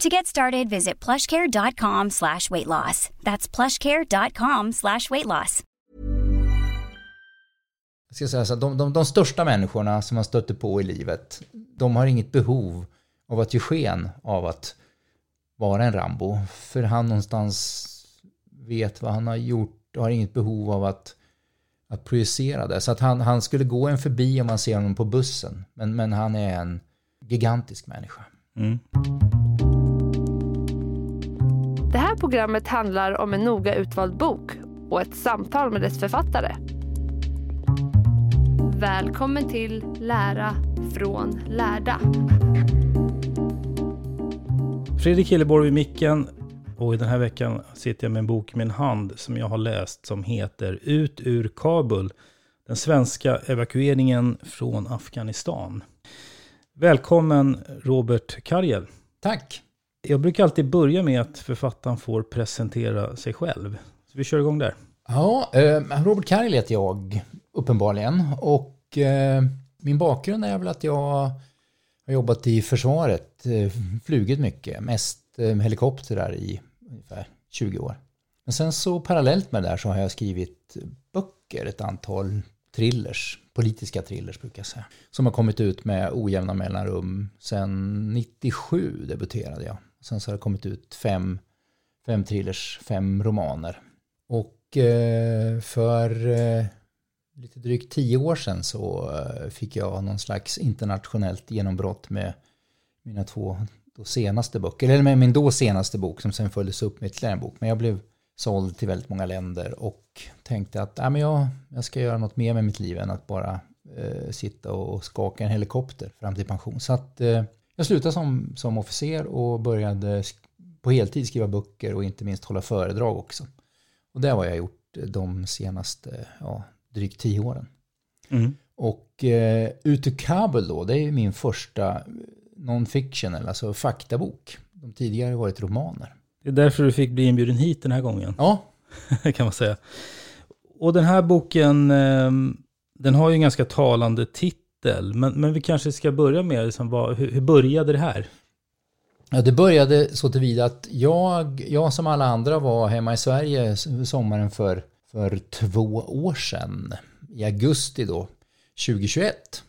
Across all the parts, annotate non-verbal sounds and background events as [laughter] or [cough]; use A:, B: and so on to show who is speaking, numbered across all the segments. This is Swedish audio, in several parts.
A: To get started, visit plushcare.com slash weight loss. That's plushcare.com slash weight loss.
B: Jag ska säga så att de, de, de största människorna som man stöter på i livet, de har inget behov av att ge sken av att vara en Rambo. För han någonstans vet vad han har gjort och har inget behov av att, att projicera det. Så att han, han skulle gå en förbi om man ser honom på bussen. Men, men han är en gigantisk människa.
C: Mm. Programmet handlar om en noga utvald bok och ett samtal med dess författare. Välkommen till Lära från lärda.
D: Fredrik Hilleborg vid micken och i den här veckan sitter jag med en bok i min hand som jag har läst som heter Ut ur Kabul. Den svenska evakueringen från Afghanistan. Välkommen Robert Karjel.
B: Tack!
D: Jag brukar alltid börja med att författaren får presentera sig själv. Så vi kör igång där.
B: Ja, eh, Robert Karjel heter jag uppenbarligen. Och eh, min bakgrund är väl att jag har jobbat i försvaret, eh, flugit mycket, mest eh, helikoptrar i ungefär 20 år. Men sen så parallellt med det där så har jag skrivit böcker, ett antal thrillers, politiska thrillers brukar jag säga. Som har kommit ut med ojämna mellanrum. Sen 97 debuterade jag. Sen så har det kommit ut fem, fem thrillers, fem romaner. Och eh, för eh, lite drygt tio år sedan så eh, fick jag någon slags internationellt genombrott med mina två då senaste böcker. Eller med min då senaste bok som sen följdes upp med ytterligare en bok. Men jag blev såld till väldigt många länder och tänkte att äh, men jag, jag ska göra något mer med mitt liv än att bara eh, sitta och skaka en helikopter fram till pension. Så att eh, jag slutade som, som officer och började på heltid skriva böcker och inte minst hålla föredrag också. Och det har jag gjort de senaste ja, drygt tio åren. Mm. Och eh, Ut ur Kabul då, det är min första non-fiction, alltså faktabok. De tidigare har varit romaner.
D: Det är därför du fick bli inbjuden hit den här gången.
B: Ja. [laughs]
D: kan man säga. Och den här boken, ehm, den har ju en ganska talande titel. Men, men vi kanske ska börja med, liksom, vad, hur, hur började det här?
B: Ja, det började så tillvida att jag, jag som alla andra var hemma i Sverige sommaren för, för två år sedan. I augusti då, 2021.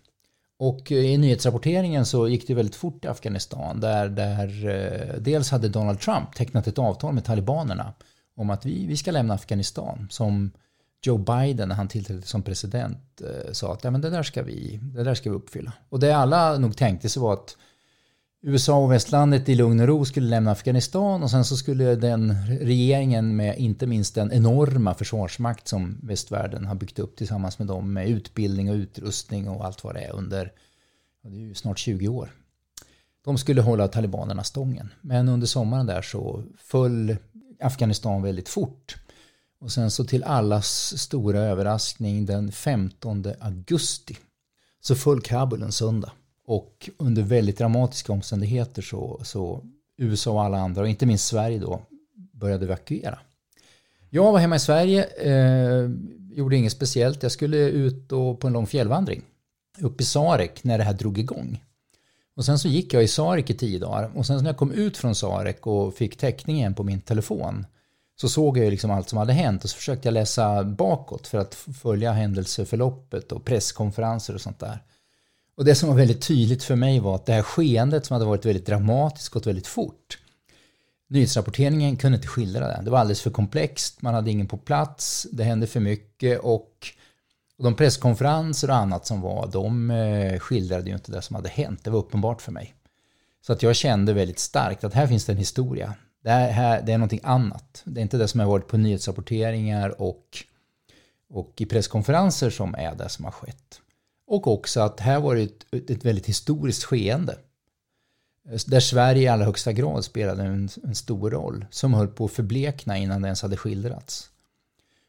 B: Och i nyhetsrapporteringen så gick det väldigt fort i Afghanistan. Där, där eh, dels hade Donald Trump tecknat ett avtal med talibanerna om att vi, vi ska lämna Afghanistan. Som Joe Biden när han tillträdde som president eh, sa att ja, men det, där ska vi, det där ska vi uppfylla. Och det alla nog tänkte sig var att USA och västlandet i lugn och ro skulle lämna Afghanistan och sen så skulle den regeringen med inte minst den enorma försvarsmakt som västvärlden har byggt upp tillsammans med dem med utbildning och utrustning och allt vad det är under det är ju snart 20 år. De skulle hålla talibanerna stången. Men under sommaren där så föll Afghanistan väldigt fort. Och sen så till allas stora överraskning den 15 augusti så föll Kabul en söndag. Och under väldigt dramatiska omständigheter så, så USA och alla andra, och inte minst Sverige då, började evakuera. Jag var hemma i Sverige, eh, gjorde inget speciellt. Jag skulle ut på en lång fjällvandring upp i Sarek när det här drog igång. Och sen så gick jag i Sarek i tio dagar och sen när jag kom ut från Sarek och fick täckning igen på min telefon så såg jag ju liksom allt som hade hänt och så försökte jag läsa bakåt för att följa händelseförloppet och presskonferenser och sånt där. Och det som var väldigt tydligt för mig var att det här skeendet som hade varit väldigt dramatiskt gått väldigt fort. Nyhetsrapporteringen kunde inte skildra det. Det var alldeles för komplext, man hade ingen på plats, det hände för mycket och de presskonferenser och annat som var, de eh, skildrade ju inte det som hade hänt. Det var uppenbart för mig. Så att jag kände väldigt starkt att här finns det en historia. Det, här, det är någonting annat. Det är inte det som har varit på nyhetsrapporteringar och, och i presskonferenser som är det som har skett. Och också att här var det ett, ett väldigt historiskt skeende. Där Sverige i allra högsta grad spelade en, en stor roll. Som höll på att förblekna innan det ens hade skildrats.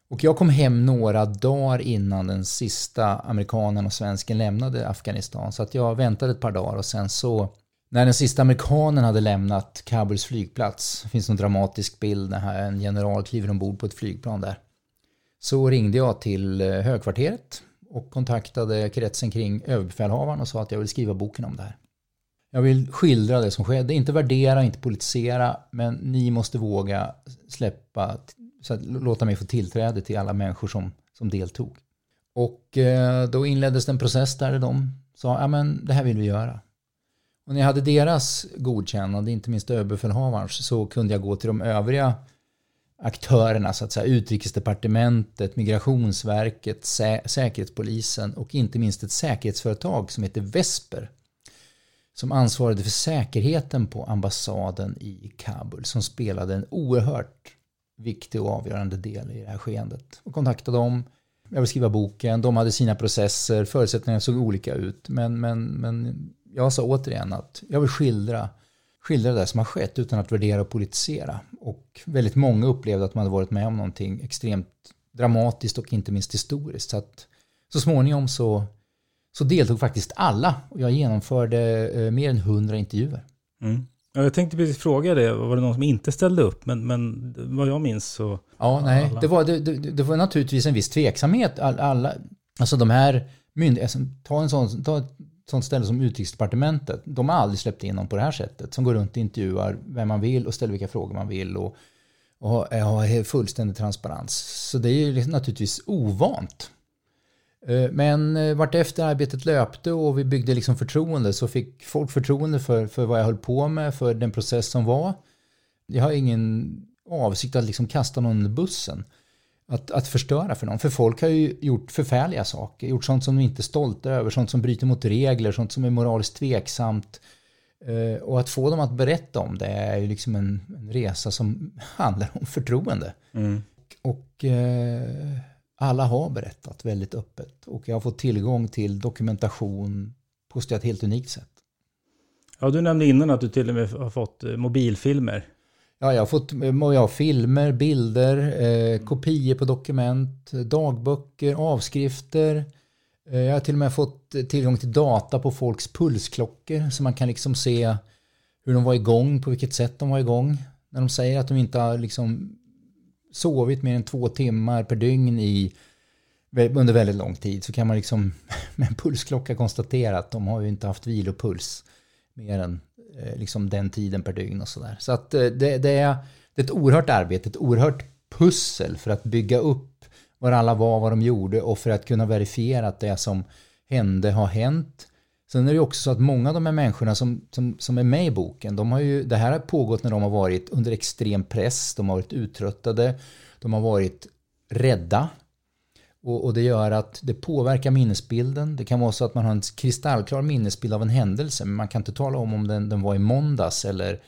B: Och jag kom hem några dagar innan den sista amerikanen och svensken lämnade Afghanistan. Så att jag väntade ett par dagar och sen så när den sista amerikanen hade lämnat Kabuls flygplats, det finns en dramatisk bild när en general kliver ombord på ett flygplan där. Så ringde jag till eh, högkvarteret och kontaktade kretsen kring överbefälhavaren och sa att jag vill skriva boken om det här. Jag vill skildra det som skedde, inte värdera, inte politisera, men ni måste våga släppa så att låta mig få tillträde till alla människor som, som deltog. Och eh, då inleddes en process där de sa, ja men det här vill vi göra. Och när jag hade deras godkännande, inte minst överbefälhavarens, så kunde jag gå till de övriga aktörerna, så att säga, utrikesdepartementet, migrationsverket, sä säkerhetspolisen och inte minst ett säkerhetsföretag som heter Vesper som ansvarade för säkerheten på ambassaden i Kabul som spelade en oerhört viktig och avgörande del i det här skeendet. Och kontaktade dem. Jag vill skriva boken. De hade sina processer. Förutsättningarna såg olika ut. Men, men, men jag sa återigen att jag vill skildra, skildra det som har skett utan att värdera och politisera. Och väldigt många upplevde att man hade varit med om någonting extremt dramatiskt och inte minst historiskt. Så att så småningom så, så deltog faktiskt alla och jag genomförde eh, mer än hundra intervjuer.
D: Mm. Jag tänkte precis fråga det, var det någon som inte ställde upp? Men, men vad jag minns så...
B: Ja, nej, det var, det, det, det, var naturligtvis en viss tveksamhet. All, alla, alltså de här myndigheterna, alltså, ta, en sån, ta sånt ställe som Utrikesdepartementet. De har aldrig släppt in någon på det här sättet. Som går runt och intervjuar vem man vill och ställer vilka frågor man vill. Och, och har fullständig transparens. Så det är ju liksom naturligtvis ovant. Eh, men eh, vartefter arbetet löpte och vi byggde liksom förtroende så fick folk förtroende för, för vad jag höll på med, för den process som var. Jag har ingen avsikt att liksom kasta någon under bussen. Att, att förstöra för någon. För folk har ju gjort förfärliga saker. Gjort sånt som de inte är stolta över, sånt som bryter mot regler, sånt som är moraliskt tveksamt. Eh, och att få dem att berätta om det är ju liksom en, en resa som [laughs] handlar om förtroende. Mm. Och eh, alla har berättat väldigt öppet och jag har fått tillgång till dokumentation på ett helt unikt sätt.
D: Ja, du nämnde innan att du till och med har fått eh, mobilfilmer.
B: Ja, jag har fått ja, filmer, bilder, eh, kopior på dokument, dagböcker, avskrifter. Eh, jag har till och med fått tillgång till data på folks pulsklockor så man kan liksom se hur de var igång, på vilket sätt de var igång. När de säger att de inte har liksom sovit mer än två timmar per dygn i, under väldigt lång tid så kan man liksom [laughs] med en pulsklocka konstatera att de har ju inte haft vilopuls mer än Eh, liksom den tiden per dygn och sådär. Så att eh, det, det, är, det är ett oerhört arbete, ett oerhört pussel för att bygga upp var alla var, vad de gjorde och för att kunna verifiera att det som hände har hänt Sen är det också så att många av de här människorna som, som, som är med i boken, de har ju, det här har pågått när de har varit under extrem press, de har varit uttröttade, de har varit rädda. Och, och, det gör att det påverkar minnesbilden. Det kan vara så att man har en kristallklar minnesbild av en händelse, men man kan inte tala om om den, den var i måndags eller,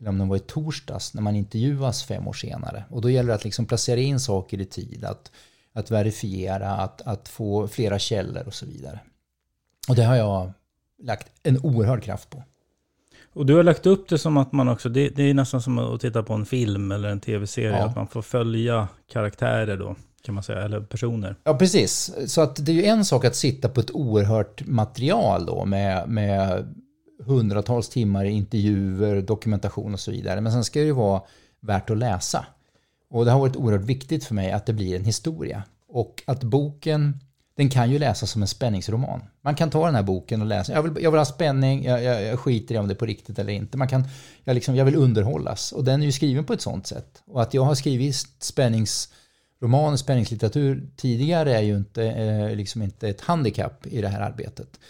B: eller om den var i torsdags när man intervjuas fem år senare. Och då gäller det att liksom placera in saker i tid, att, att verifiera, att, att få flera källor och så vidare. Och det har jag lagt en oerhörd kraft på.
D: Och du har lagt upp det som att man också, det, det är nästan som att titta på en film eller en tv-serie, ja. att man får följa karaktärer då, kan man säga, eller personer.
B: Ja, precis. Så att det är ju en sak att sitta på ett oerhört material då med, med hundratals timmar intervjuer, dokumentation och så vidare. Men sen ska det ju vara värt att läsa. Och det har varit oerhört viktigt för mig att det blir en historia. Och att boken, den kan ju läsas som en spänningsroman. Man kan ta den här boken och läsa. Jag vill, jag vill ha spänning, jag, jag, jag skiter i om det är på riktigt eller inte. Man kan, jag, liksom, jag vill underhållas. Och den är ju skriven på ett sånt sätt. Och att jag har skrivit spännings roman och spänningslitteratur tidigare är ju inte, eh, liksom inte ett handikapp i det här arbetet.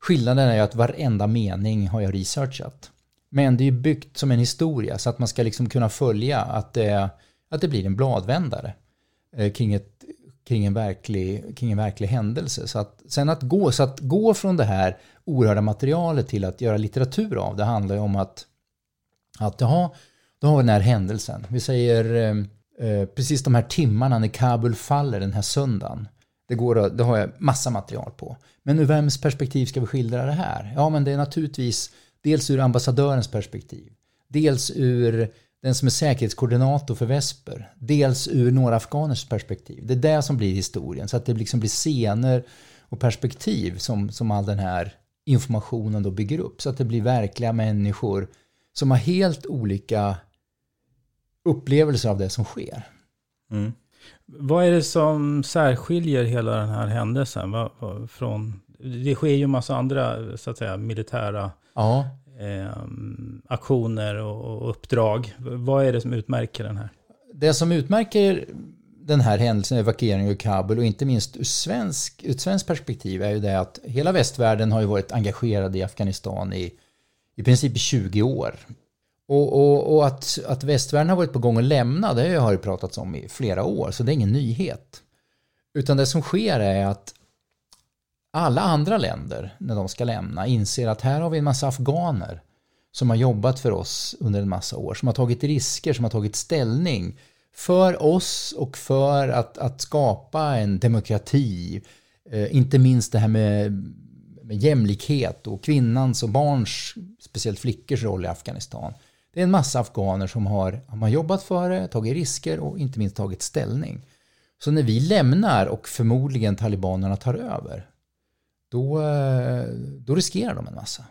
B: Skillnaden är ju att varenda mening har jag researchat. Men det är ju byggt som en historia så att man ska liksom kunna följa att det, att det blir en bladvändare eh, kring, ett, kring, en verklig, kring en verklig händelse. Så att, sen att gå, så att gå från det här oerhörda materialet till att göra litteratur av det handlar ju om att, att jaha, då har vi den här händelsen. Vi säger eh, eh, precis de här timmarna när Kabul faller den här söndagen. Det, går, det har jag massa material på. Men ur vems perspektiv ska vi skildra det här? Ja, men det är naturligtvis dels ur ambassadörens perspektiv, dels ur den som är säkerhetskoordinator för Vesper, dels ur några afghaners perspektiv. Det är det som blir historien, så att det liksom blir scener och perspektiv som, som all den här informationen då bygger upp. Så att det blir verkliga människor som har helt olika upplevelser av det som sker.
D: Mm. Vad är det som särskiljer hela den här händelsen från... Det sker ju en massa andra så att säga, militära ja. eh, aktioner och, och uppdrag. Vad är det som utmärker den här?
B: Det som utmärker den här händelsen, evakueringen ur Kabul och inte minst ur svensk, ur ett svenskt perspektiv är ju det att hela västvärlden har ju varit engagerad i Afghanistan i, i princip 20 år. Och, och, och, att, att västvärlden har varit på gång att lämna, det har ju pratats om i flera år, så det är ingen nyhet. Utan det som sker är att alla andra länder, när de ska lämna, inser att här har vi en massa afghaner som har jobbat för oss under en massa år, som har tagit risker, som har tagit ställning för oss och för att, att skapa en demokrati. Eh, inte minst det här med, med jämlikhet och kvinnans och barns, speciellt flickors roll i Afghanistan. Det är en massa afghaner som har, har jobbat för det, tagit risker och inte minst tagit ställning. Så när vi lämnar och förmodligen talibanerna tar över, då, eh, då riskerar de en massa.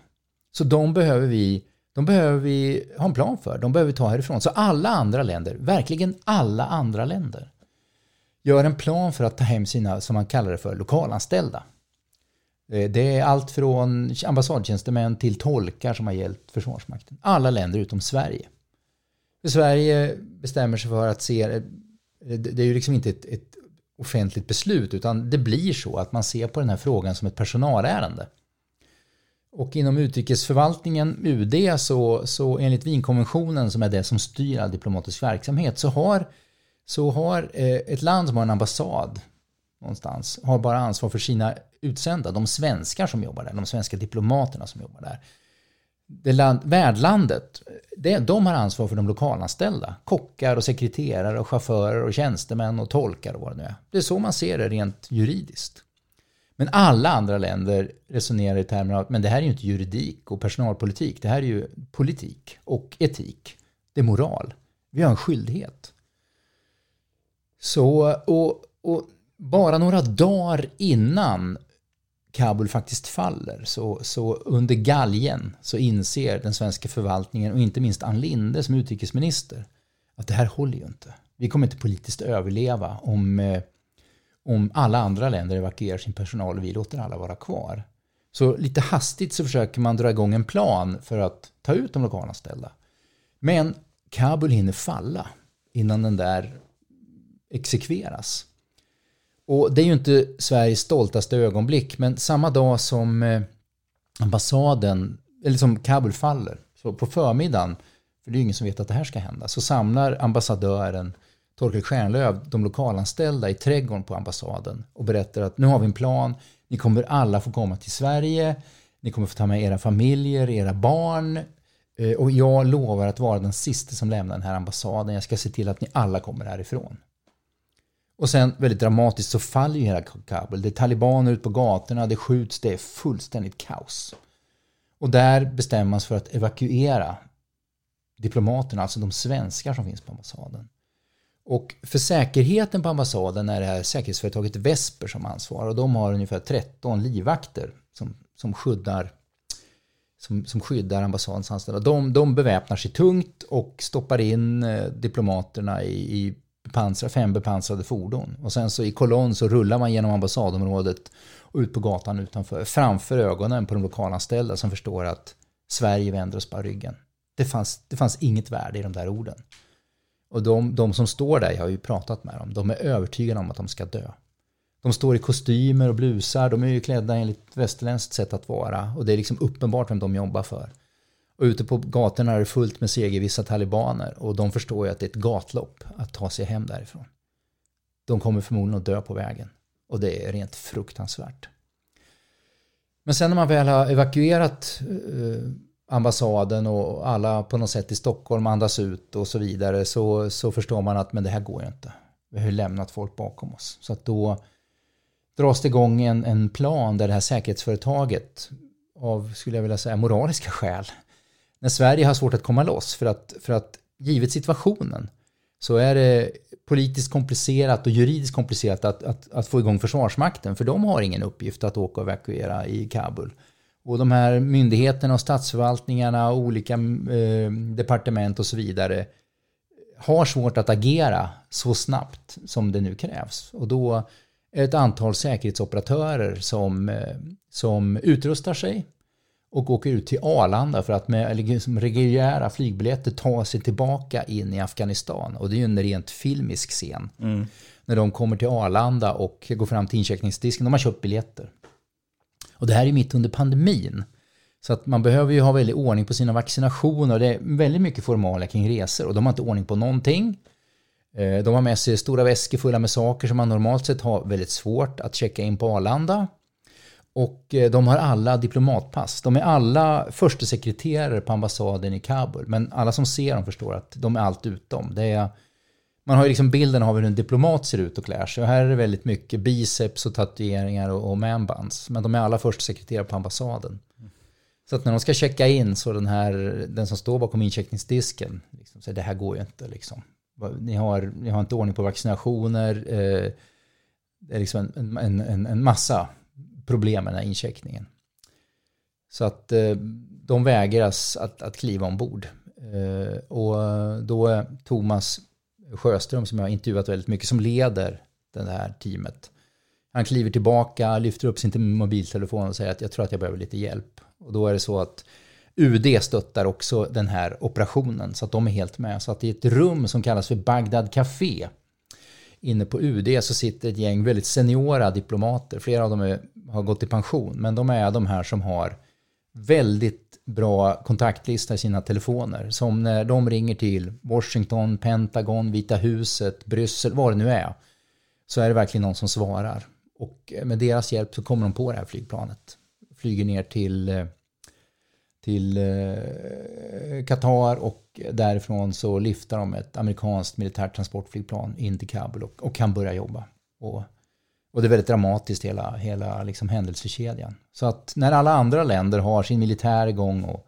B: Så de behöver vi de behöver vi ha en plan för. De behöver vi ta härifrån. Så alla andra länder, verkligen alla andra länder, gör en plan för att ta hem sina, som man kallar det för, lokalanställda. Eh, det är allt från ambassadtjänstemän till tolkar som har hjälpt Försvarsmakten. Alla länder utom Sverige. För Sverige bestämmer sig för att se, eh, det är ju liksom inte ett, ett offentligt beslut utan det blir så att man ser på den här frågan som ett personalärende. Och inom utrikesförvaltningen, UD, så, så enligt Wienkonventionen som är det som styr all diplomatisk verksamhet så har, så har eh, ett land som har en ambassad någonstans har bara ansvar för sina utsända, de svenskar som jobbar där, de svenska diplomaterna som jobbar där. Det land, värdlandet, det, de har ansvar för de lokalanställda. Kockar och sekreterare och chaufförer och tjänstemän och tolkar och vad det nu är. Det är så man ser det rent juridiskt. Men alla andra länder resonerar i termer av men det här är ju inte juridik och personalpolitik. Det här är ju politik och etik. Det är moral. Vi har en skyldighet. Så, och, och bara några dagar innan Kabul faktiskt faller så, så under galgen så inser den svenska förvaltningen och inte minst Ann Linde som utrikesminister att det här håller ju inte. Vi kommer inte politiskt överleva om, eh, om alla andra länder evakuerar sin personal och vi låter alla vara kvar. Så lite hastigt så försöker man dra igång en plan för att ta ut de lokalanställda. Men Kabul hinner falla innan den där exekveras. Och det är ju inte Sveriges stoltaste ögonblick, men samma dag som eh, ambassaden, eller som Kabul faller, så på förmiddagen, för det är ju ingen som vet att det här ska hända, så samlar ambassadören Torkel Stjärnlöv de lokalanställda i trädgården på ambassaden och berättar att nu har vi en plan, ni kommer alla få komma till Sverige, ni kommer få ta med era familjer, era barn eh, och jag lovar att vara den sista som lämnar den här ambassaden. Jag ska se till att ni alla kommer härifrån. Och sen väldigt dramatiskt så faller ju hela Kabul. Det är talibaner ute på gatorna, det skjuts, det är fullständigt kaos. Och där bestämmer man sig för att evakuera diplomaterna, alltså de svenskar som finns på ambassaden. Och för säkerheten på ambassaden är det här säkerhetsföretaget Vesper som ansvarar och de har ungefär 13 livvakter som, som skyddar som, som skyddar ambassadens anställda. De, de beväpnar sig tungt och stoppar in eh, diplomaterna i, i pansra, fem bepansrade fordon. Och sen så i kolonn så rullar man genom ambassadområdet och ut på gatan utanför. Framför ögonen på de lokalanställda som förstår att Sverige vänder oss bara ryggen. Det fanns, det fanns inget värde i de där orden. Och de, de som står där, jag har ju pratat med dem, de är övertygade om att de ska dö. De står i kostymer och blusar, de är ju klädda enligt västerländskt sätt att vara. Och det är liksom uppenbart vem de jobbar för. Och ute på gatorna är det fullt med segervissa talibaner. Och de förstår ju att det är ett gatlopp att ta sig hem därifrån. De kommer förmodligen att dö på vägen. Och det är rent fruktansvärt. Men sen när man väl har evakuerat eh, ambassaden och alla på något sätt i Stockholm andas ut och så vidare så, så förstår man att men det här går ju inte. Vi har ju lämnat folk bakom oss. Så att då dras det igång en, en plan där det här säkerhetsföretaget av, skulle jag vilja säga, moraliska skäl när Sverige har svårt att komma loss för att, för att givet situationen så är det politiskt komplicerat och juridiskt komplicerat att, att, att få igång Försvarsmakten för de har ingen uppgift att åka och evakuera i Kabul. Och de här myndigheterna och statsförvaltningarna och olika eh, departement och så vidare har svårt att agera så snabbt som det nu krävs. Och då är det ett antal säkerhetsoperatörer som, eh, som utrustar sig och åker ut till Arlanda för att med liksom reguljära flygbiljetter ta sig tillbaka in i Afghanistan. Och det är ju en rent filmisk scen. Mm. När de kommer till Arlanda och går fram till incheckningsdisken. De har köpt biljetter. Och det här är mitt under pandemin. Så att man behöver ju ha väldigt ordning på sina vaccinationer. Det är väldigt mycket formalia kring resor och de har inte ordning på någonting. Eh, de har med sig stora väskor fulla med saker som man normalt sett har väldigt svårt att checka in på Arlanda. Och eh, de har alla diplomatpass. De är alla förstesekreterare på ambassaden i Kabul. Men alla som ser dem förstår att de är allt utom. Det är, man har ju liksom bilden av hur en diplomat ser ut och klär sig. Och här är det väldigt mycket biceps och tatueringar och, och manbands. Men de är alla förstesekreterare på ambassaden. Så att när de ska checka in så den här, den som står bakom incheckningsdisken, liksom, säger det här går ju inte liksom. Ni har, ni har inte ordning på vaccinationer. Eh, det är liksom en, en, en, en massa problem med den här incheckningen. Så att eh, de vägras att, att kliva ombord. Eh, och då är Thomas Sjöström, som jag har intervjuat väldigt mycket, som leder det här teamet. Han kliver tillbaka, lyfter upp sin mobiltelefon och säger att jag tror att jag behöver lite hjälp. Och då är det så att UD stöttar också den här operationen så att de är helt med. Så att i ett rum som kallas för Bagdad Café inne på UD så sitter ett gäng väldigt seniora diplomater. Flera av dem är, har gått i pension, men de är de här som har väldigt bra kontaktlista i sina telefoner. Som när de ringer till Washington, Pentagon, Vita huset, Bryssel, vad det nu är. Så är det verkligen någon som svarar. Och med deras hjälp så kommer de på det här flygplanet. Flyger ner till eh, till eh, Qatar och därifrån så lyfter de ett amerikanskt militärt transportflygplan in till Kabul och, och kan börja jobba. Och, och det är väldigt dramatiskt hela, hela liksom händelsekedjan. Så att när alla andra länder har sin militär igång och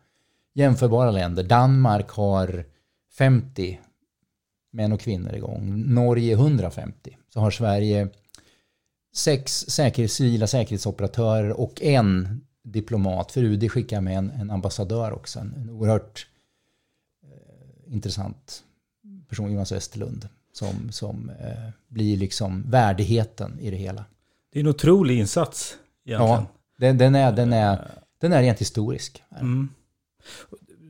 B: jämförbara länder, Danmark har 50 män och kvinnor igång, Norge 150, så har Sverige sex säkerhets, civila säkerhetsoperatörer och en diplomat, för UD skickar med en, en ambassadör också, en, en oerhört eh, intressant person, Jonas Westerlund, som, som eh, blir liksom värdigheten i det hela.
D: Det är en otrolig insats egentligen. Ja,
B: den, den, är, den, är, den är rent historisk. Mm.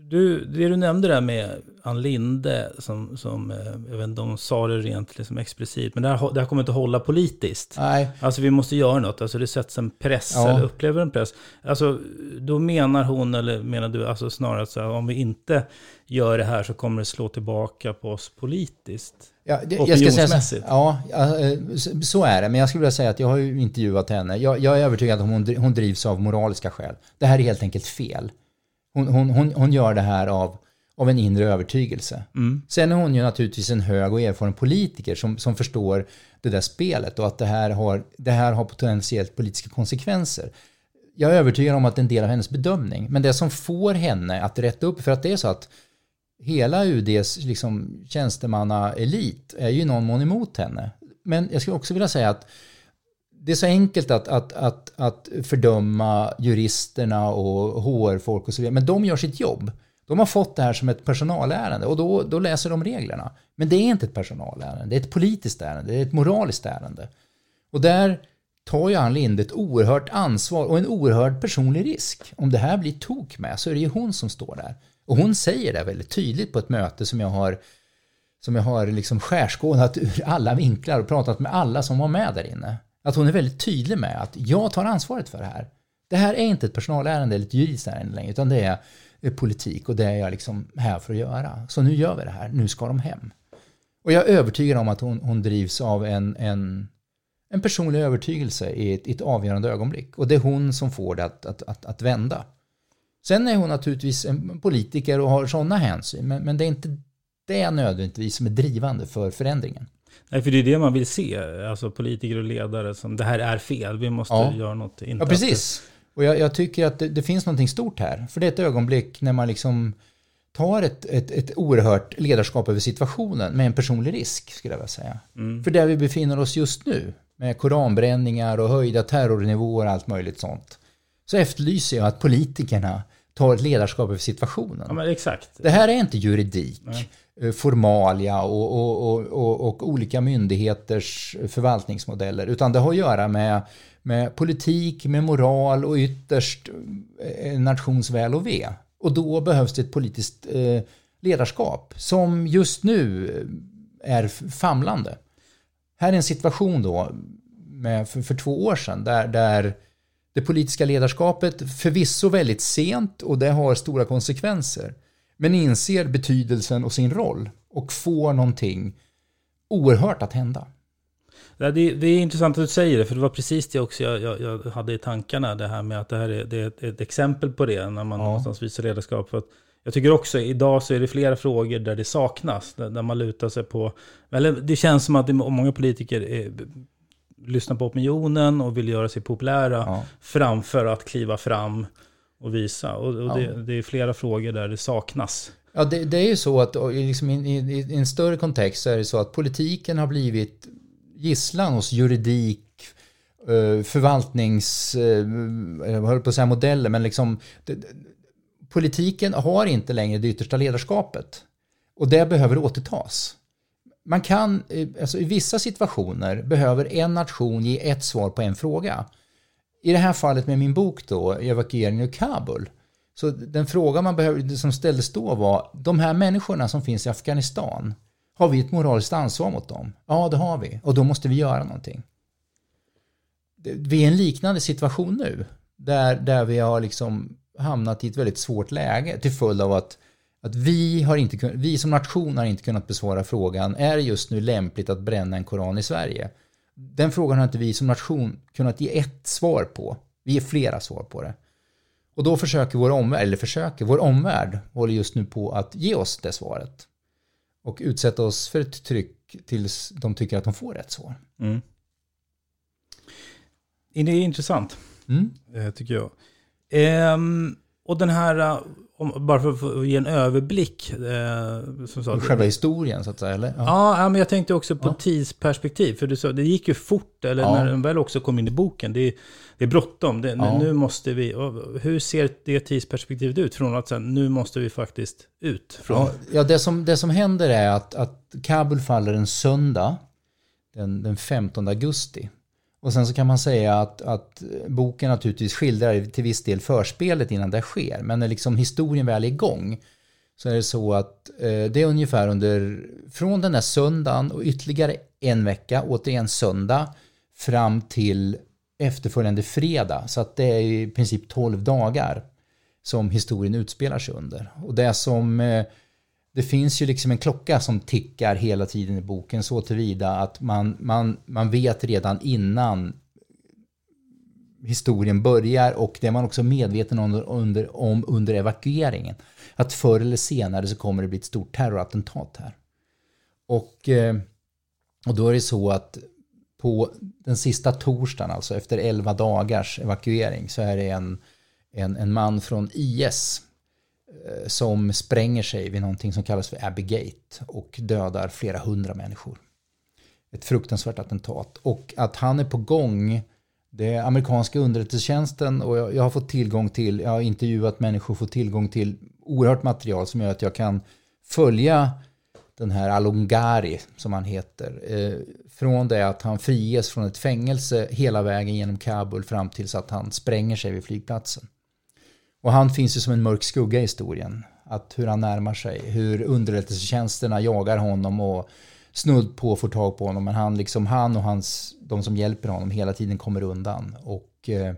D: Du, det du nämnde där med Ann Linde, som, som eh, jag vet inte om de sa det rent liksom explicit, men det här, det här kommer inte hålla politiskt.
B: Nej.
D: Alltså vi måste göra något, alltså det sätts en press, ja. eller upplever en press. Alltså då menar hon, eller menar du, alltså snarare så här, om vi inte gör det här så kommer det slå tillbaka på oss politiskt?
B: Ja, det, jag ska säga så, ja, eh, så är det. Men jag skulle vilja säga att jag har ju intervjuat henne. Jag, jag är övertygad om att hon, hon drivs av moraliska skäl. Det här är helt enkelt fel. Hon, hon, hon, hon gör det här av, av en inre övertygelse. Mm. Sen är hon ju naturligtvis en hög och erfaren politiker som, som förstår det där spelet och att det här, har, det här har potentiellt politiska konsekvenser. Jag är övertygad om att det är en del av hennes bedömning. Men det som får henne att rätta upp, för att det är så att hela UDs liksom, tjänstemannaelit är ju i någon mån emot henne. Men jag skulle också vilja säga att det är så enkelt att, att, att, att fördöma juristerna och HR-folk och så vidare. Men de gör sitt jobb. De har fått det här som ett personalärende och då, då läser de reglerna. Men det är inte ett personalärende, det är ett politiskt ärende, det är ett moraliskt ärende. Och där tar ju Ann Linde ett oerhört ansvar och en oerhörd personlig risk. Om det här blir tok med så är det ju hon som står där. Och hon säger det väldigt tydligt på ett möte som jag har som jag har liksom skärskådat ur alla vinklar och pratat med alla som var med där inne. Att hon är väldigt tydlig med att jag tar ansvaret för det här. Det här är inte ett personalärende eller ett juridiskt ärende längre, utan det är politik och det är jag liksom här för att göra. Så nu gör vi det här, nu ska de hem. Och jag är övertygad om att hon, hon drivs av en, en, en personlig övertygelse i ett, i ett avgörande ögonblick. Och det är hon som får det att, att, att, att vända. Sen är hon naturligtvis en politiker och har sådana hänsyn, men, men det är inte det nödvändigtvis som är drivande för förändringen.
D: Nej, för det är det man vill se. Alltså politiker och ledare som det här är fel, vi måste ja. göra något.
B: Inte ja, precis. Och jag, jag tycker att det, det, finns någonting stort här. För det är ett ögonblick när man liksom tar ett, ett, ett oerhört ledarskap över situationen med en personlig risk, skulle jag vilja säga. Mm. För där vi befinner oss just nu, med koranbränningar och höjda terrornivåer och allt möjligt sånt, så efterlyser jag att politikerna tar ett ledarskap över situationen.
D: Ja, exakt.
B: Det här är inte juridik. Nej. Eh, formalia och, och, och, och, olika myndigheters förvaltningsmodeller. Utan det har att göra med, med politik, med moral och ytterst eh, en nations väl och ve. Och då behövs det ett politiskt eh, ledarskap som just nu eh, är famlande. Här är en situation då med, för, för två år sedan där, där det politiska ledarskapet förvisso väldigt sent och det har stora konsekvenser men inser betydelsen och sin roll och får någonting oerhört att hända.
D: Det, det, är intressant att du säger det, för det var precis det också jag, jag, jag hade i tankarna. Det här med att det här är, det är ett, ett exempel på det, när man ja. någonstans visar ledarskap. För att jag tycker också, idag så är det flera frågor där det saknas, där, där man lutar sig på... Eller det känns som att det, många politiker är, lyssnar på opinionen och vill göra sig populära, ja. framför att kliva fram och visa. Och, och ja. det, det, är flera frågor där det saknas.
B: Ja, det, det är ju så att liksom i, i, i, en större kontext så är det så att politiken har blivit gisslan hos juridik, eh, förvaltnings, eh, jag höll på att säga modeller, men liksom politiken har inte längre det yttersta ledarskapet. Och det behöver återtas. Man kan, eh, alltså i vissa situationer behöver en nation ge ett svar på en fråga. I det här fallet med min bok då, Evakueringen ur Kabul. Så den fråga man behöver, som ställdes då var, de här människorna som finns i Afghanistan, har vi ett moraliskt ansvar mot dem? Ja, det har vi. Och då måste vi göra någonting. Vi är i en liknande situation nu. Där, där vi har liksom hamnat i ett väldigt svårt läge till följd av att, att vi, har inte, vi som nation har inte kunnat besvara frågan, är det just nu lämpligt att bränna en koran i Sverige? Den frågan har inte vi som nation kunnat ge ett svar på. Vi ger flera svar på det. Och då försöker vår omvärld, eller försöker, vår omvärld håller just nu på att ge oss det svaret. Och utsätta oss för ett tryck tills de tycker att de får rätt svar. Mm.
D: Det är intressant, mm. Eh, tycker jag. Ehm, och den här om, bara för att ge en överblick. Eh,
B: som sa, Själva historien så att säga, eller?
D: Ja, ja men jag tänkte också på ja. tidsperspektiv. För du sa, det gick ju fort, eller ja. när den väl också kom in i boken. Det, det är bråttom, det, ja. nu måste vi... Hur ser det tidsperspektivet ut? Från att sen, nu måste vi faktiskt ut. Från...
B: Ja, det, som, det som händer är att, att Kabul faller en söndag, den, den 15 augusti. Och sen så kan man säga att, att boken naturligtvis skildrar till viss del förspelet innan det sker. Men när liksom historien väl är igång så är det så att eh, det är ungefär under, från den där söndagen och ytterligare en vecka, återigen söndag, fram till efterföljande fredag. Så att det är i princip 12 dagar som historien utspelar sig under. Och det som eh, det finns ju liksom en klocka som tickar hela tiden i boken så tillvida att man, man, man vet redan innan historien börjar och det är man också medveten om under, om under evakueringen. Att förr eller senare så kommer det bli ett stort terrorattentat här. Och, eh, och då är det så att på den sista torsdagen, alltså efter 11 dagars evakuering, så är det en, en, en man från IS Eh, som spränger sig vid någonting som kallas för Abbey Gate och dödar flera hundra människor. Ett fruktansvärt attentat. Och att han är på gång Det är amerikanska underrättelsetjänsten och jag, jag har fått tillgång till, jag har intervjuat människor, fått tillgång till oerhört material som gör att jag kan följa den här Alongari, som han heter, eh, från det att han friges från ett fängelse hela vägen genom Kabul fram tills att han spränger sig vid flygplatsen. Och han finns ju som en mörk skugga i historien. Att hur han närmar sig, hur underrättelsetjänsterna jagar honom och snudd på får tag på honom. Men han, liksom, han och hans, de som hjälper honom hela tiden kommer undan. Och, eh,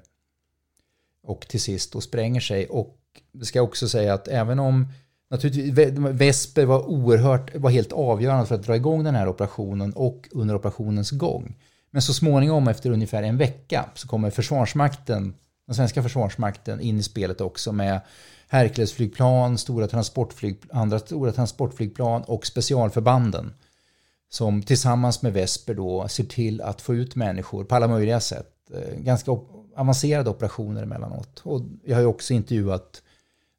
B: och till sist då spränger sig. Och det ska jag också säga att även om Naturligtvis, Vesper var oerhört, var helt avgörande för att dra igång den här operationen och under operationens gång. Men så småningom efter ungefär en vecka så kommer Försvarsmakten, den svenska Försvarsmakten in i spelet också med Herculesflygplan, stora transportflyg, andra stora transportflygplan och specialförbanden. Som tillsammans med Vesper då ser till att få ut människor på alla möjliga sätt. Eh, ganska avancerade operationer emellanåt. Och jag har ju också intervjuat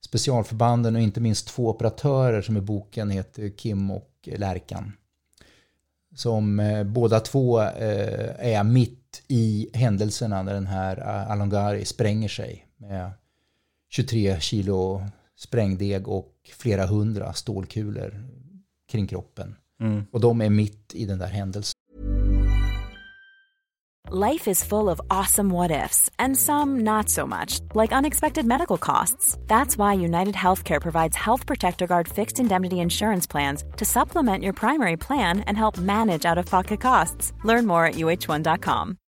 B: specialförbanden och inte minst två operatörer som i boken heter Kim och Lärkan. Som eh, båda två eh, är mitt i händelserna när den här eh, Alongari spränger sig med 23 kilo sprängdeg och flera hundra stålkulor kring kroppen. Mm. Och de är mitt i den där händelsen.
E: Life is full of awesome what ifs and some not so much, like unexpected medical costs. That's why United Healthcare provides Health Protector Guard fixed indemnity insurance plans to supplement your primary plan and help manage out of pocket costs. Learn more at uh1.com.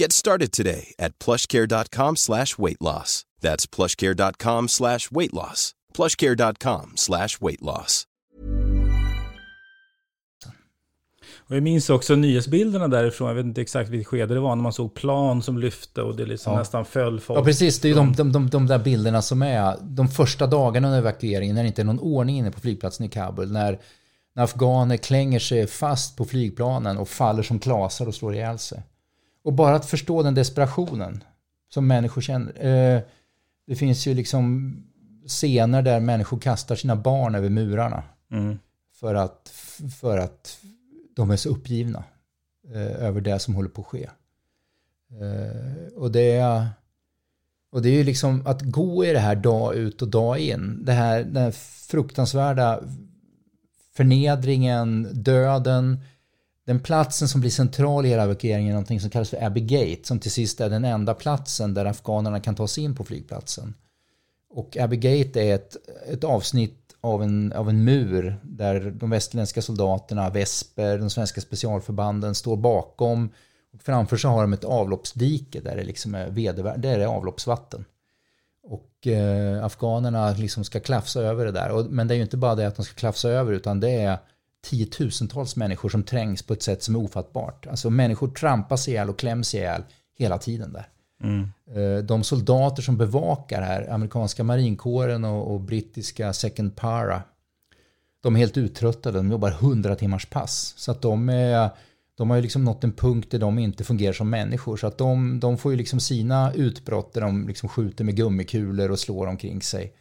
F: Get started today at plushcare.com slash weight loss. That's plushcare.com slash weight loss. plushcare.com slash weight loss.
D: Och jag minns också nyhetsbilderna därifrån, jag vet inte exakt vilket skede det var, när man såg plan som lyfte och det liksom ja. nästan föll folk.
B: Ja, precis. Det är ju de, de, de, de, där bilderna som är de första dagarna under evakueringen, när det inte är någon ordning inne på flygplatsen i Kabul. När, när afghaner klänger sig fast på flygplanen och faller som klasar och slår ihjäl sig. Och bara att förstå den desperationen som människor känner. Eh, det finns ju liksom scener där människor kastar sina barn över murarna. Mm. För, att, för att de är så uppgivna eh, över det som håller på att ske. Eh, och det är och det är ju liksom att gå i det här dag ut och dag in. Det här, den här fruktansvärda förnedringen, döden, den platsen som blir central i hela evakueringen är någonting som kallas för Abbey Gate, som till sist är den enda platsen där afghanerna kan ta sig in på flygplatsen. Och Abbey Gate är ett, ett avsnitt av en, av en mur där de västerländska soldaterna, Vesper, de svenska specialförbanden står bakom. Och framför så har de ett avloppsdike där det liksom är, vedervär, där är avloppsvatten. Och eh, afghanerna liksom ska klafsa över det där. Och, men det är ju inte bara det att de ska klafsa över utan det är tiotusentals människor som trängs på ett sätt som är ofattbart. Alltså människor trampas ihjäl och kläms ihjäl hela tiden där. Mm. De soldater som bevakar här, amerikanska marinkåren och, och, brittiska second para, de är helt uttröttade. De jobbar 100 timmars pass. Så att de, är, de har ju liksom nått en punkt där de inte fungerar som människor. Så att de, de får ju liksom sina utbrott där de liksom skjuter med gummikulor och slår omkring sig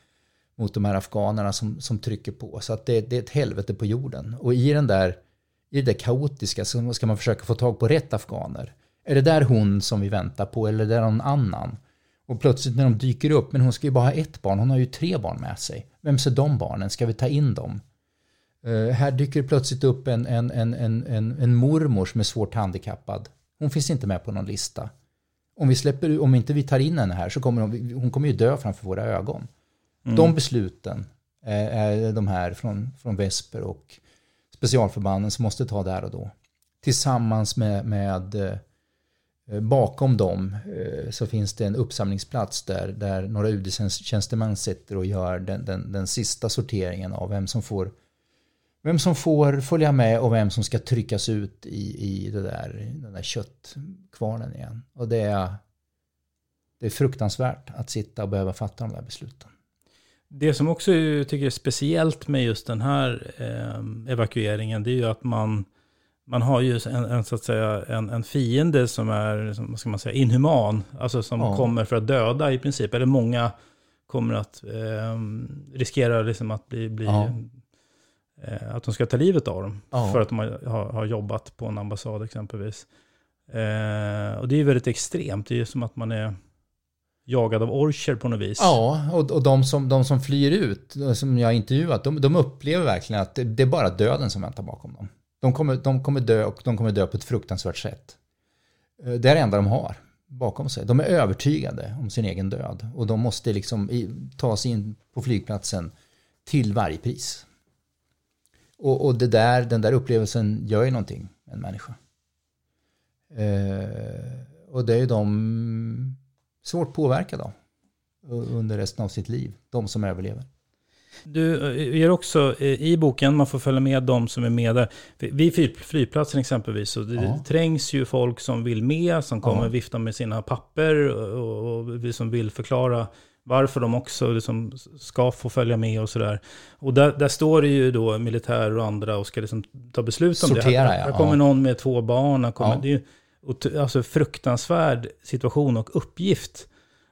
B: mot de här afghanerna som, som trycker på. Så att det, det är ett helvete på jorden. Och i den där i det kaotiska så ska man försöka få tag på rätt afghaner. Är det där hon som vi väntar på eller är det någon annan? Och plötsligt när de dyker upp, men hon ska ju bara ha ett barn, hon har ju tre barn med sig. Vem är de barnen? Ska vi ta in dem? Uh, här dyker det plötsligt upp en, en, en, en, en, en mormor som är svårt handikappad. Hon finns inte med på någon lista. Om, vi släpper, om inte vi tar in henne här så kommer hon, hon kommer ju dö framför våra ögon. Mm. De besluten är, de här från, från Vesper och specialförbanden som måste ta där och då. Tillsammans med, med eh, bakom dem eh, så finns det en uppsamlingsplats där, där några UD-tjänstemän sitter och gör den, den, den sista sorteringen av vem som får vem som får följa med och vem som ska tryckas ut i, i det där, den där köttkvarnen igen. Och det är, det är fruktansvärt att sitta och behöva fatta de där besluten.
D: Det som också jag tycker är speciellt med just den här eh, evakueringen, det är ju att man, man har ju en, en, så att säga, en, en fiende som är, som, ska man säga, inhuman. Alltså som ja. kommer för att döda i princip. Eller många kommer att eh, riskera liksom att bli, bli ja. eh, att de ska ta livet av dem. Ja. För att de har, har jobbat på en ambassad exempelvis. Eh, och det är väldigt extremt. Det är som att man är jagad av orcher på något vis.
B: Ja, och, och de, som, de som flyr ut, som jag har intervjuat, de, de upplever verkligen att det, det, är bara döden som väntar bakom dem. De kommer, de kommer dö och de kommer dö på ett fruktansvärt sätt. Eh, det är det enda de har bakom sig. De är övertygade om sin egen död och de måste liksom i, ta sig in på flygplatsen till varje pris. Och, och det där, den där upplevelsen gör ju någonting med en människa. Eh, och det är ju de svårt påverkade av under resten av sitt liv, de som överlever.
D: Du eh, ger också eh, i boken, man får följa med de som är med där. Vid flygplatsen exempelvis, så det ja. trängs ju folk som vill med, som kommer ja. vifta med sina papper och, och som vill förklara varför de också liksom ska få följa med och sådär. Och där, där, står det ju då militär och andra och ska liksom ta beslut om
B: Sortera,
D: det. Här, här kommer ja. någon med två barn, kommer, ja. det är alltså fruktansvärd situation och uppgift.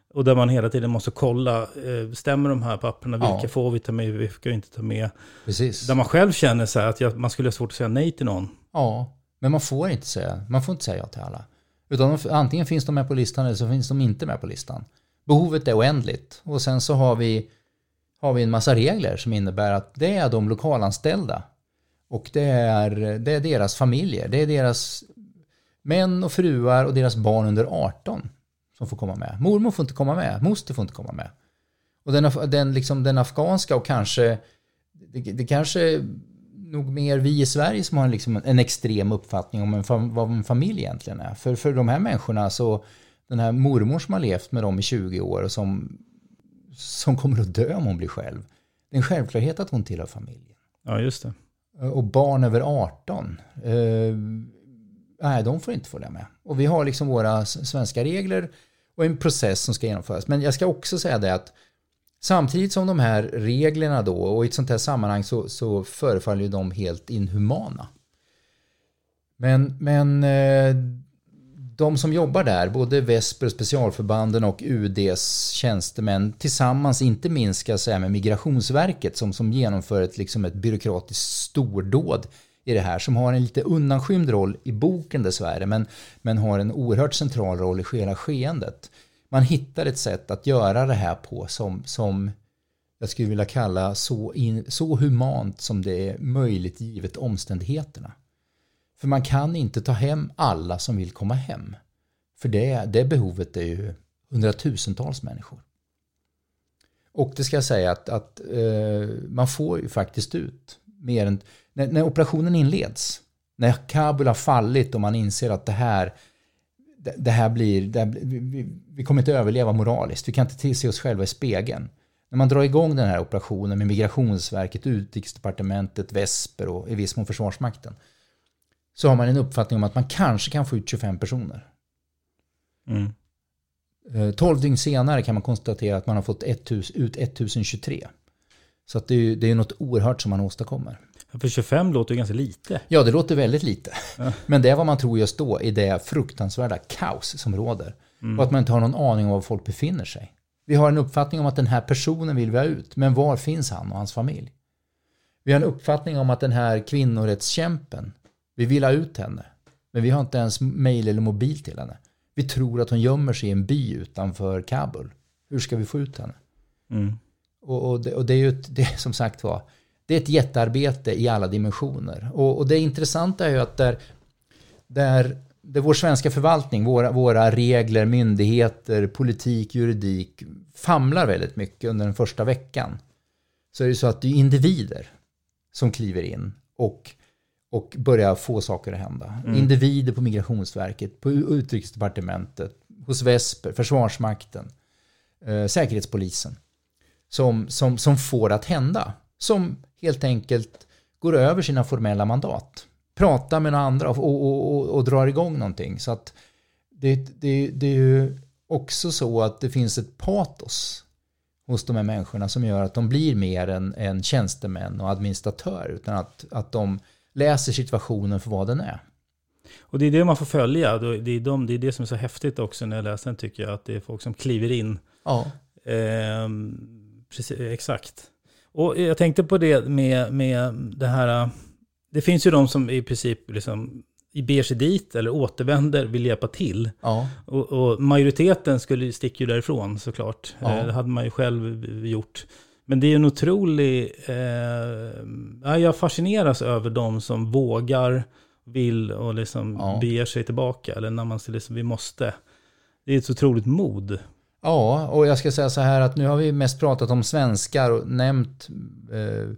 D: Och där man hela tiden måste kolla, eh, stämmer de här papperna? Vilka ja. får vi ta med, vilka vi inte ta med?
B: Precis.
D: Där man själv känner så här att man skulle ha svårt att säga nej till någon.
B: Ja, men man får inte säga, man får inte säga ja till alla. Utan antingen finns de med på listan eller så finns de inte med på listan. Behovet är oändligt. Och sen så har vi, har vi en massa regler som innebär att det är de lokalanställda. Och det är, det är deras familjer, det är deras Män och fruar och deras barn under 18 som får komma med. Mormor får inte komma med, moster får inte komma med. Och den, den, liksom, den afghanska och kanske, det, det kanske nog mer vi i Sverige som har en, liksom en extrem uppfattning om en, vad en familj egentligen är. För, för de här människorna så, den här mormor som har levt med dem i 20 år och som, som kommer att dö om hon blir själv. Det är en självklarhet att hon tillhör familjen.
D: Ja, just det.
B: Och barn över 18. Nej, de får inte följa med. Och vi har liksom våra svenska regler och en process som ska genomföras. Men jag ska också säga det att samtidigt som de här reglerna då och i ett sånt här sammanhang så, så förefaller ju de helt inhumana. Men, men eh, de som jobbar där, både Vesper, specialförbanden och UDs tjänstemän tillsammans, inte minst ska jag säga med Migrationsverket som, som genomför ett, liksom ett byråkratiskt stordåd i det här som har en lite undanskymd roll i boken dessvärre men, men har en oerhört central roll i hela skeendet. Man hittar ett sätt att göra det här på som, som jag skulle vilja kalla så, in, så humant som det är möjligt givet omständigheterna. För man kan inte ta hem alla som vill komma hem. För det, det behovet är ju hundratusentals människor. Och det ska jag säga att, att eh, man får ju faktiskt ut mer än när, när operationen inleds, när Kabul har fallit och man inser att det här, det, det här blir, det här, vi, vi, kommer inte överleva moraliskt, vi kan inte se oss själva i spegeln. När man drar igång den här operationen med Migrationsverket, Utrikesdepartementet, Vesper och i viss mån Försvarsmakten, så har man en uppfattning om att man kanske kan få ut 25 personer. Mm. 12 eh, dygn senare kan man konstatera att man har fått 1000, ut 1023. Så att det, är, det är något oerhört som man åstadkommer.
D: För 25 låter ju ganska lite.
B: Ja, det låter väldigt lite. Ja. Men det är vad man tror just då i det fruktansvärda kaos som råder. Mm. Och att man inte har någon aning om var folk befinner sig. Vi har en uppfattning om att den här personen vill vi ha ut, men var finns han och hans familj? Vi har en uppfattning om att den här kvinnorättskämpen, vi vill ha ut henne, men vi har inte ens mail eller mobil till henne. Vi tror att hon gömmer sig i en by utanför Kabul. Hur ska vi få ut henne? Mm. Och, och, det, och, det, är ju ett, det som sagt var, det är ett jättearbete i alla dimensioner. Och, och det intressanta är ju att där, där, där vår svenska förvaltning, våra, våra regler, myndigheter, politik, juridik famlar väldigt mycket under den första veckan. Så är det så att det är individer som kliver in och och börja få saker att hända. Mm. Individer på Migrationsverket, på Utrikesdepartementet, hos Vesper, Försvarsmakten, eh, Säkerhetspolisen. Som, som, som får att hända. Som helt enkelt går över sina formella mandat. Pratar med några andra och, och, och, och drar igång någonting. Så att det, det, det är ju också så att det finns ett patos hos de här människorna som gör att de blir mer än, än tjänstemän och administratörer. Utan att, att de läser situationen för vad den är.
D: Och det är det man får följa. Det är, de, det är det som är så häftigt också när jag läser den tycker jag. Att det är folk som kliver in.
B: Ja.
D: Eh, precis, exakt. Och jag tänkte på det med, med det här. Det finns ju de som i princip liksom beger sig dit eller återvänder, vill hjälpa till.
B: Ja.
D: Och, och, majoriteten skulle sticka ju därifrån såklart.
B: Ja.
D: Eh, det hade man ju själv gjort. Men det är en otrolig... Eh, jag fascineras över de som vågar, vill och liksom ja. beger sig tillbaka. Eller när man säger liksom, vi måste. Det är ett otroligt mod.
B: Ja, och jag ska säga så här att nu har vi mest pratat om svenskar och nämnt eh,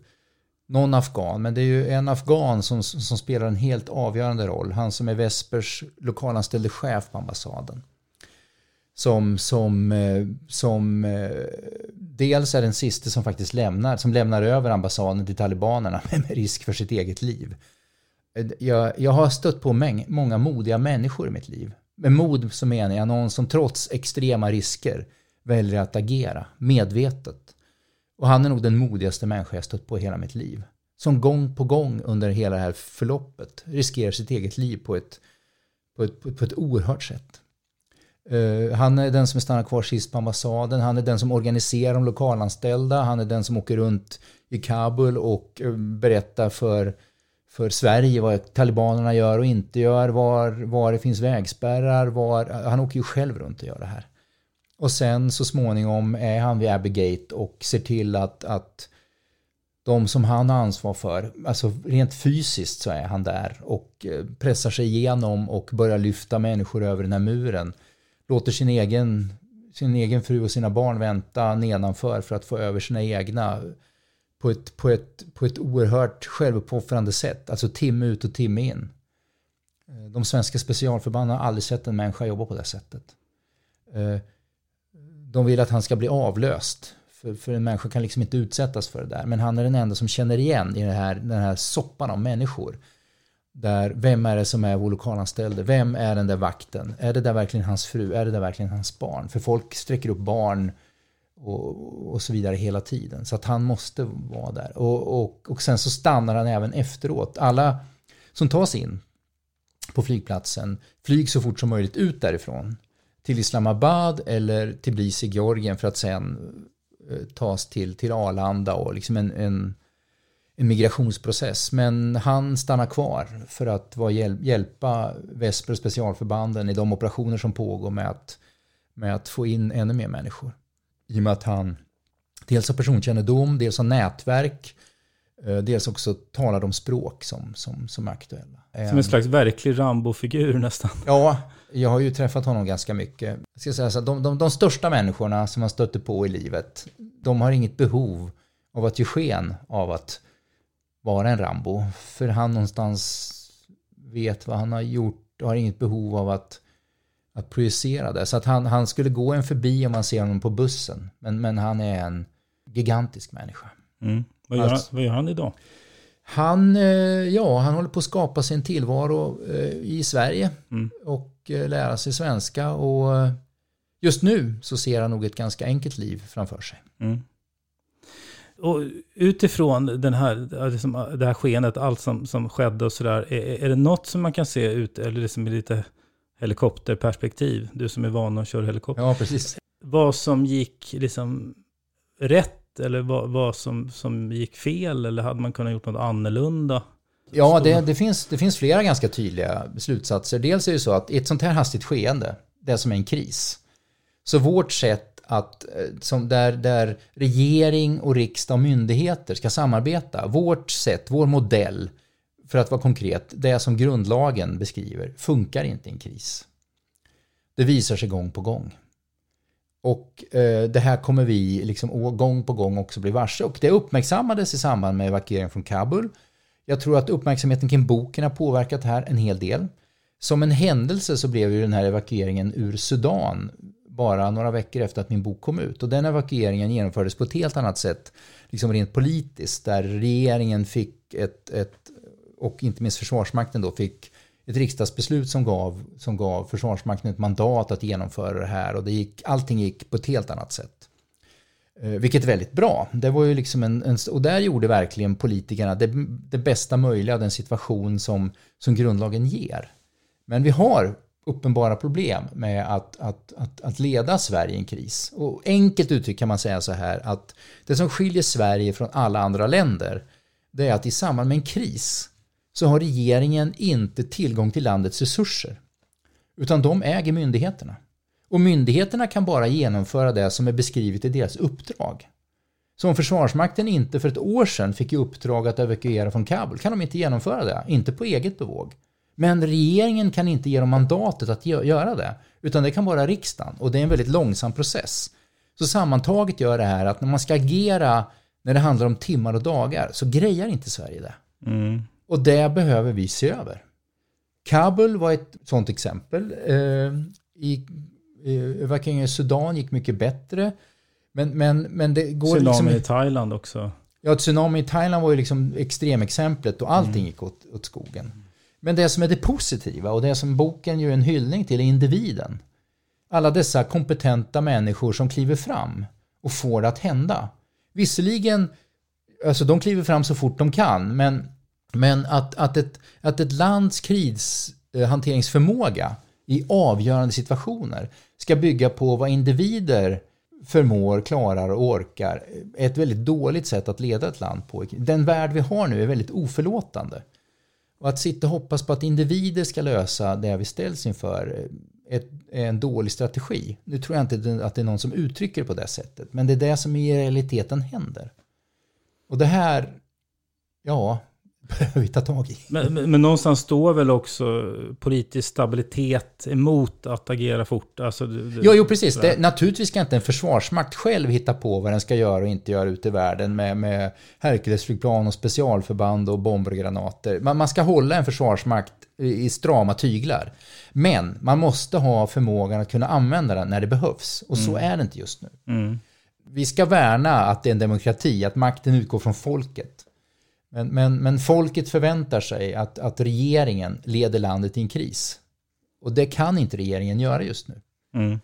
B: någon afghan. Men det är ju en afghan som, som spelar en helt avgörande roll. Han som är Vespers lokalanställde chef på ambassaden. Som, som, eh, som eh, dels är den sista som faktiskt lämnar, som lämnar över ambassaden till talibanerna [laughs] med risk för sitt eget liv. Eh, jag, jag har stött på mäng, många modiga människor i mitt liv. Med mod så menar jag någon som trots extrema risker väljer att agera medvetet. Och han är nog den modigaste människa jag stött på i hela mitt liv. Som gång på gång under hela det här förloppet riskerar sitt eget liv på ett, på ett, på ett, på ett oerhört sätt. Uh, han är den som stannar kvar sist på ambassaden. Han är den som organiserar de lokalanställda. Han är den som åker runt i Kabul och uh, berättar för, för Sverige vad talibanerna gör och inte gör. Var, var det finns vägspärrar. Var, han åker ju själv runt och gör det här. Och sen så småningom är han vid Abbey och ser till att, att de som han har ansvar för, alltså rent fysiskt så är han där och eh, pressar sig igenom och börjar lyfta människor över den här muren. Låter sin egen, sin egen fru och sina barn vänta nedanför för att få över sina egna på ett, på ett, på ett oerhört självuppoffrande sätt, alltså timme ut och timme in. Eh, de svenska specialförbanden har aldrig sett en människa jobba på det sättet. Eh, de vill att han ska bli avlöst. För, för en människa kan liksom inte utsättas för det där. Men han är den enda som känner igen i den här, den här soppan av människor. Där, vem är det som är vår lokalanställde? Vem är den där vakten? Är det där verkligen hans fru? Är det där verkligen hans barn? För folk sträcker upp barn och, och så vidare hela tiden. Så att han måste vara där. Och, och, och sen så stannar han även efteråt. Alla som tas in på flygplatsen flyg så fort som möjligt ut därifrån till Islamabad eller Tbilisi i Georgien för att sen eh, tas till, till Arlanda och liksom en, en, en migrationsprocess. Men han stannar kvar för att vara hjäl hjälpa Vesper och specialförbanden i de operationer som pågår med att, med att få in ännu mer människor. I och med att han dels har personkännedom, dels har nätverk, eh, dels också talar de språk som, som, som är aktuella.
D: Som en slags verklig Rambo-figur nästan. [laughs]
B: Ja, jag har ju träffat honom ganska mycket. Jag ska säga så, de, de, de största människorna som man stöter på i livet, de har inget behov av att ge sken av att vara en Rambo. För han någonstans vet vad han har gjort och har inget behov av att, att projicera det. Så att han, han skulle gå en förbi om man ser honom på bussen. Men, men han är en gigantisk människa.
D: Mm. Vad, gör han, vad gör han idag?
B: Han, eh, ja, han håller på att skapa sin tillvaro eh, i Sverige mm. och eh, lära sig svenska. Och just nu så ser han nog ett ganska enkelt liv framför sig.
D: Mm. Och utifrån den här, det här skeendet, allt som, som skedde och sådär, är, är det något som man kan se ut, eller liksom lite helikopterperspektiv, du som är van att köra helikopter.
B: Ja, precis.
D: Vad som gick liksom rätt eller vad, vad som, som gick fel? Eller hade man kunnat gjort något annorlunda?
B: Ja, det, det, finns, det finns flera ganska tydliga slutsatser. Dels är det så att i ett sånt här hastigt skeende, det som är en kris, så vårt sätt att, eh, som där, där regering och riksdag och myndigheter ska samarbeta, vårt sätt, vår modell, för att vara konkret, det som grundlagen beskriver, funkar inte i en kris. Det visar sig gång på gång. Och eh, det här kommer vi liksom gång på gång också bli varse. Och det uppmärksammades i samband med evakueringen från Kabul. Jag tror att uppmärksamheten kring boken har påverkat här en hel del. Som en händelse så blev ju den här evakueringen ur Sudan bara några veckor efter att min bok kom ut. Och den evakueringen genomfördes på ett helt annat sätt, liksom rent politiskt, där regeringen fick ett, ett och inte minst Försvarsmakten då fick ett riksdagsbeslut som gav, som gav Försvarsmakten ett mandat att genomföra det här och det gick, allting gick på ett helt annat sätt. Eh, vilket är väldigt bra. Det var ju liksom en, en, och där gjorde verkligen politikerna det, det bästa möjliga av den situation som, som grundlagen ger. Men vi har uppenbara problem med att, att, att, att leda Sverige i en kris. Och enkelt uttryckt kan man säga så här att det som skiljer Sverige från alla andra länder det är att i samband med en kris så har regeringen inte tillgång till landets resurser. Utan de äger myndigheterna. Och myndigheterna kan bara genomföra det som är beskrivet i deras uppdrag. Så om Försvarsmakten inte för ett år sedan fick i uppdrag att evakuera från Kabul kan de inte genomföra det, inte på eget bevåg. Men regeringen kan inte ge dem mandatet att göra det, utan det kan bara riksdagen och det är en väldigt långsam process. Så sammantaget gör det här att när man ska agera när det handlar om timmar och dagar så grejar inte Sverige det. Mm. Och det behöver vi se över. Kabul var ett sådant exempel. Eh, I evakueringen i Sudan gick mycket bättre. Men, men, men det går
D: Tsunami
B: liksom...
D: i Thailand också.
B: Ja, tsunami i Thailand var ju liksom extremexemplet och allting mm. gick åt, åt skogen. Men det som är det positiva och det som boken gör en hyllning till är individen. Alla dessa kompetenta människor som kliver fram och får det att hända. Visserligen, alltså de kliver fram så fort de kan, men, men att, att, ett, att ett lands krishanteringsförmåga eh, i avgörande situationer ska bygga på vad individer förmår, klarar och orkar är ett väldigt dåligt sätt att leda ett land på. Den värld vi har nu är väldigt oförlåtande. Och att sitta och hoppas på att individer ska lösa det vi ställs inför eh, är en dålig strategi. Nu tror jag inte att det är någon som uttrycker det på det sättet, men det är det som i realiteten händer. Och det här, ja, behöver vi ta tag i.
D: Men, men, men, någonstans står väl också politisk stabilitet emot att agera fort? Alltså,
B: det, jo, jo, precis. Det, naturligtvis ska inte en försvarsmakt själv hitta på vad den ska göra och inte göra ute i världen med, med Herculesflygplan och specialförband och bomber och granater. Man, man ska hålla en försvarsmakt i strama tyglar. Men man måste ha förmågan att kunna använda den när det behövs. Och så mm. är det inte just nu. Mm. Vi ska värna att det är en demokrati, att makten utgår från folket. Men, men, men folket förväntar sig att, att regeringen leder landet i en kris. Och det kan inte regeringen göra just nu. Mm.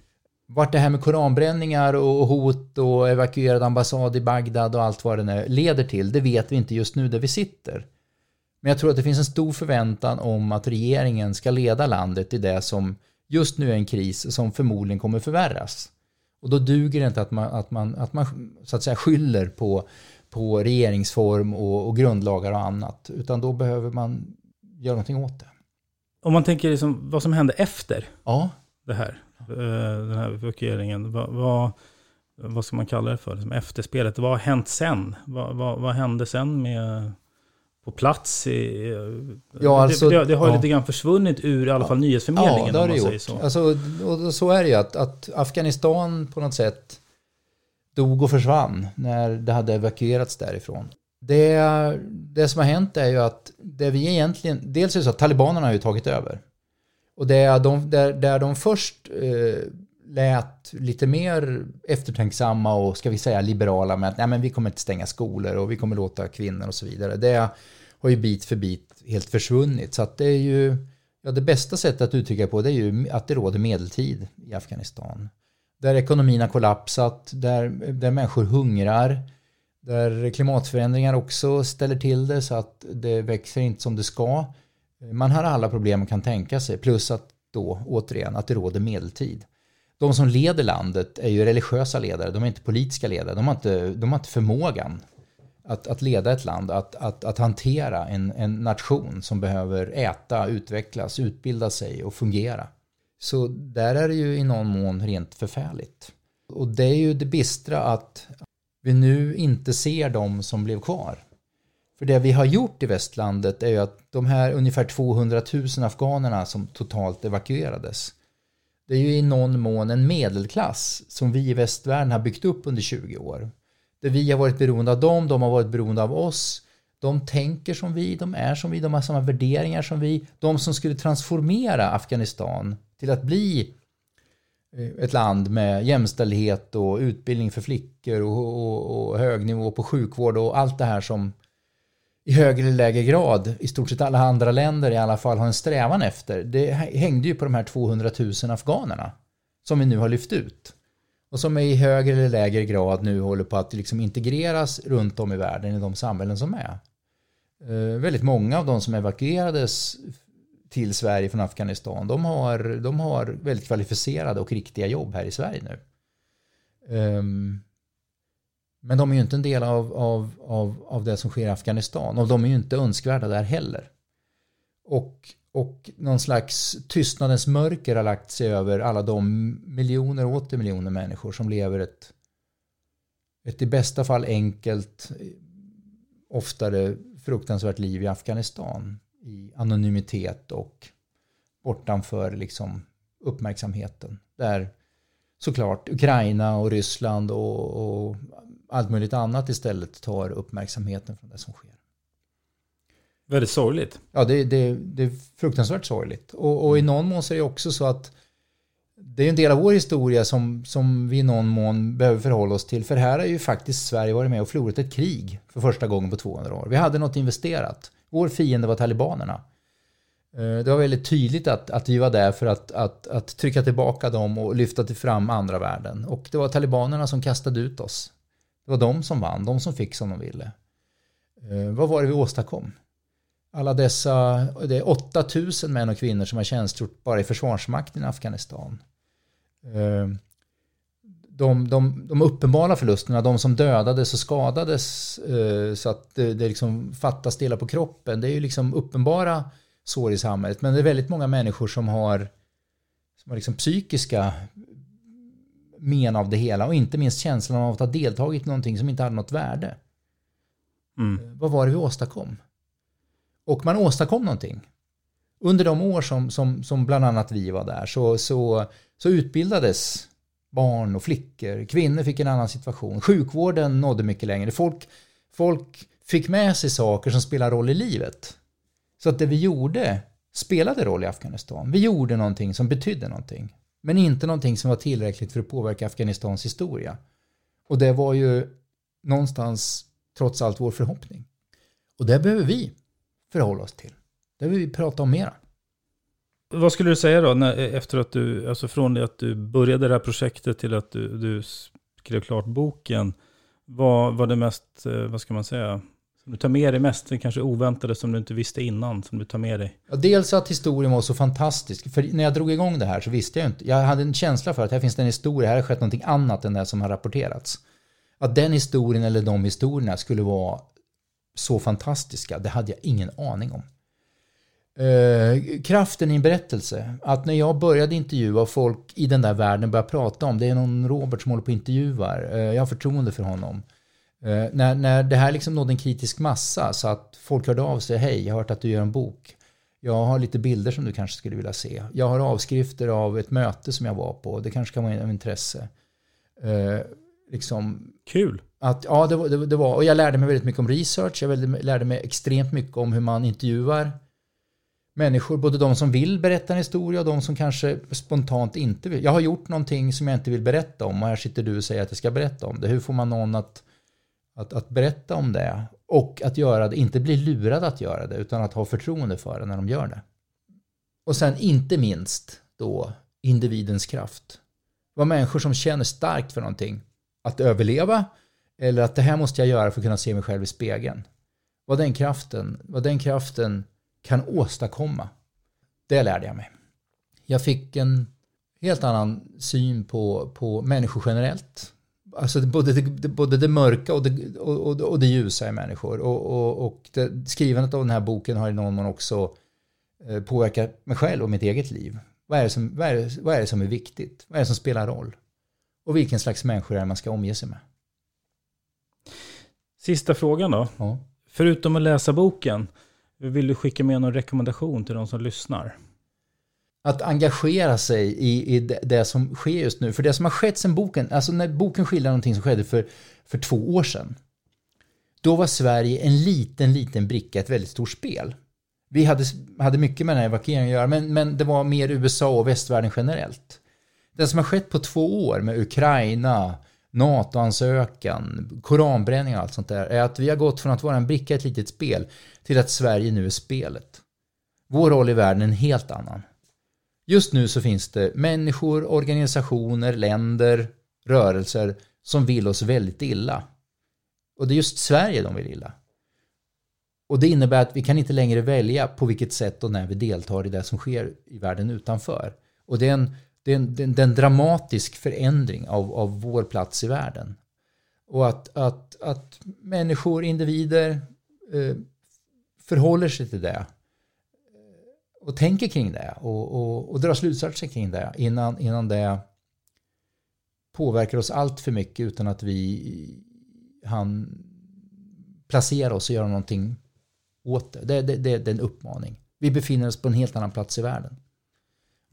B: Vart det här med koranbränningar och hot och evakuerad ambassad i Bagdad och allt vad det nu leder till, det vet vi inte just nu där vi sitter. Men jag tror att det finns en stor förväntan om att regeringen ska leda landet i det som just nu är en kris som förmodligen kommer förvärras. Och då duger det inte att man, att man, att man så att säga skyller på på regeringsform och, och grundlagar och annat. Utan då behöver man göra någonting åt det.
D: Om man tänker liksom vad som hände efter
B: ja.
D: det här, eh, den här evakueringen. Vad, vad, vad ska man kalla det för? Liksom efterspelet. Vad har hänt sen? Vad, vad, vad hände sen med på plats. I, ja, alltså, det, det, har ja. lite grann försvunnit ur i alla fall nyhetsförmedlingen.
B: Ja, det har det gjort. Så. Alltså, och så är det ju att, att Afghanistan på något sätt dog och försvann när det hade evakuerats därifrån. Det, det som har hänt är ju att det vi egentligen, dels är det så att talibanerna har ju tagit över. Och det är de, där, där de först eh, lät lite mer eftertänksamma och ska vi säga liberala med att nej, men vi kommer inte stänga skolor och vi kommer låta kvinnor och så vidare. Det har ju bit för bit helt försvunnit. Så att det är ju, ja det bästa sättet att uttrycka på det är ju att det råder medeltid i Afghanistan. Där ekonomin har kollapsat, där, där människor hungrar, där klimatförändringar också ställer till det så att det växer inte som det ska. Man har alla problem man kan tänka sig, plus att då återigen att det råder medeltid. De som leder landet är ju religiösa ledare, de är inte politiska ledare, de har inte, de har inte förmågan att, att leda ett land, att, att, att hantera en, en nation som behöver äta, utvecklas, utbilda sig och fungera. Så där är det ju i någon mån rent förfärligt. Och det är ju det bistra att vi nu inte ser de som blev kvar. För det vi har gjort i västlandet är ju att de här ungefär 200 000 afghanerna som totalt evakuerades. Det är ju i någon mån en medelklass som vi i västvärlden har byggt upp under 20 år. Där vi har varit beroende av dem, de har varit beroende av oss. De tänker som vi, de är som vi, de har samma värderingar som vi. De som skulle transformera Afghanistan till att bli eh, ett land med jämställdhet och utbildning för flickor och, och, och hög nivå på sjukvård och allt det här som i högre eller lägre grad i stort sett alla andra länder i alla fall har en strävan efter. Det hängde ju på de här 200 000 afghanerna som vi nu har lyft ut och som i högre eller lägre grad nu håller på att liksom integreras runt om i världen i de samhällen som är. Eh, väldigt många av de som evakuerades till Sverige från Afghanistan, de har, de har väldigt kvalificerade och riktiga jobb här i Sverige nu. Um, men de är ju inte en del av, av, av, av det som sker i Afghanistan och de är ju inte önskvärda där heller. Och, och någon slags tystnadens mörker har lagt sig över alla de miljoner och åter miljoner människor som lever ett, ett i bästa fall enkelt, oftare fruktansvärt liv i Afghanistan i anonymitet och bortanför liksom uppmärksamheten. Där såklart Ukraina och Ryssland och, och allt möjligt annat istället tar uppmärksamheten från det som sker.
D: Väldigt sorgligt.
B: Ja, det, det, det är fruktansvärt sorgligt. Och, och, i någon mån så är det också så att det är en del av vår historia som, som vi i någon mån behöver förhålla oss till. För här har ju faktiskt Sverige varit med och förlorat ett krig för första gången på 200 år. Vi hade något investerat. Vår fiende var talibanerna. Eh, det var väldigt tydligt att, att vi var där för att, att, att trycka tillbaka dem och lyfta fram andra världen. Och det var talibanerna som kastade ut oss. Det var de som vann, de som fick som de ville. Eh, vad var det vi åstadkom? Alla dessa, det är 8000 män och kvinnor som har tjänstgjort bara i försvarsmakten i Afghanistan. Eh, de, de, de uppenbara förlusterna, de som dödades och skadades eh, så att det, det liksom fattas delar på kroppen, det är ju liksom uppenbara sår i samhället. Men det är väldigt många människor som har, som har liksom psykiska men av det hela och inte minst känslan av att ha deltagit i någonting som inte hade något värde. Mm. Eh, vad var det vi åstadkom? Och man åstadkom någonting. Under de år som, som, som bland annat vi var där så, så, så utbildades barn och flickor. Kvinnor fick en annan situation. Sjukvården nådde mycket längre. Folk, folk fick med sig saker som spelar roll i livet. Så att det vi gjorde spelade roll i Afghanistan. Vi gjorde någonting som betydde någonting. Men inte någonting som var tillräckligt för att påverka Afghanistans historia. Och det var ju någonstans trots allt vår förhoppning. Och det behöver vi förhålla oss till. Det vill vi prata om mera.
D: Vad skulle du säga då, när, efter att du, alltså från det att du började det här projektet till att du, du skrev klart boken. Vad var det mest, eh, vad ska man säga, som du tar med dig mest, det kanske oväntade som du inte visste innan, som du tar med dig?
B: Ja, dels att historien var så fantastisk. För när jag drog igång det här så visste jag inte. Jag hade en känsla för att här finns det en historia, här har skett någonting annat än det som har rapporterats. Att den historien eller de historierna skulle vara så fantastiska, det hade jag ingen aning om. Eh, kraften i en berättelse. Att när jag började intervjua folk i den där världen började prata om, det är någon Robert som håller på och intervjuar, eh, jag har förtroende för honom. Eh, när, när det här liksom nådde en kritisk massa så att folk hörde av sig, hej, jag har hört att du gör en bok. Jag har lite bilder som du kanske skulle vilja se. Jag har avskrifter av ett möte som jag var på, det kanske kan vara av intresse. Eh, Liksom,
D: Kul!
B: Att, ja, det, det, det, var, och jag lärde mig väldigt mycket om research, jag lärde mig extremt mycket om hur man intervjuar människor, både de som vill berätta en historia och de som kanske spontant inte vill. Jag har gjort någonting som jag inte vill berätta om och här sitter du och säger att jag ska berätta om det. Hur får man någon att, att, att berätta om det? Och att göra det, inte bli lurad att göra det, utan att ha förtroende för det när de gör det. Och sen inte minst då individens kraft. Det var människor som känner starkt för någonting. Att överleva eller att det här måste jag göra för att kunna se mig själv i spegeln. Vad den kraften, vad den kraften kan åstadkomma. Det lärde jag mig. Jag fick en helt annan syn på, på människor generellt. Alltså både det, både det mörka och det, och, och det ljusa i människor. Och, och, och det, skrivandet av den här boken har i någon mån också eh, påverkat mig själv och mitt eget liv. Vad är, det som, vad, är det, vad är det som är viktigt? Vad är det som spelar roll? Och vilken slags människor är man ska omge sig med?
D: Sista frågan då. Ja. Förutom att läsa boken, vill du skicka med någon rekommendation till de som lyssnar?
B: Att engagera sig i, i det, som sker just nu. För det som har skett sen boken, alltså när boken skildrar någonting som skedde för, för två år sedan. då var Sverige en liten, liten bricka, ett väldigt stort spel. Vi hade, hade mycket med den här evakueringen att göra, men, men det var mer USA och västvärlden generellt. Det som har skett på två år med Ukraina, NATO-ansökan, koranbränning och allt sånt där är att vi har gått från att vara en bricka i ett litet spel till att Sverige nu är spelet. Vår roll i världen är en helt annan. Just nu så finns det människor, organisationer, länder, rörelser som vill oss väldigt illa. Och det är just Sverige de vill illa. Och det innebär att vi kan inte längre välja på vilket sätt och när vi deltar i det som sker i världen utanför. Och det är en, det är en, det är en dramatisk förändring av, av vår plats i världen. Och att, att, att människor, individer eh, förhåller sig till det eh, och tänker kring det och, och, och drar slutsatser kring det innan, innan det påverkar oss allt för mycket utan att vi han placera oss och göra någonting åt det. Det, det, det, det är en uppmaning. Vi befinner oss på en helt annan plats i världen.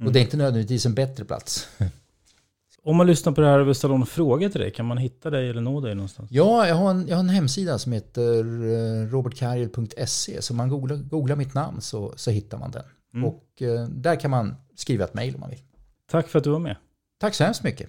B: Mm. Och det är inte nödvändigtvis en bättre plats. [laughs]
D: Om man lyssnar på det här och vill ställa någon fråga till dig, kan man hitta dig eller nå dig någonstans?
B: Ja, jag har en, jag har en hemsida som heter eh, robertkarriel.se. Så man googlar, googlar mitt namn så, så hittar man den. Mm. Och eh, där kan man skriva ett mejl om man vill.
D: Tack för att du var med.
B: Tack så hemskt mycket.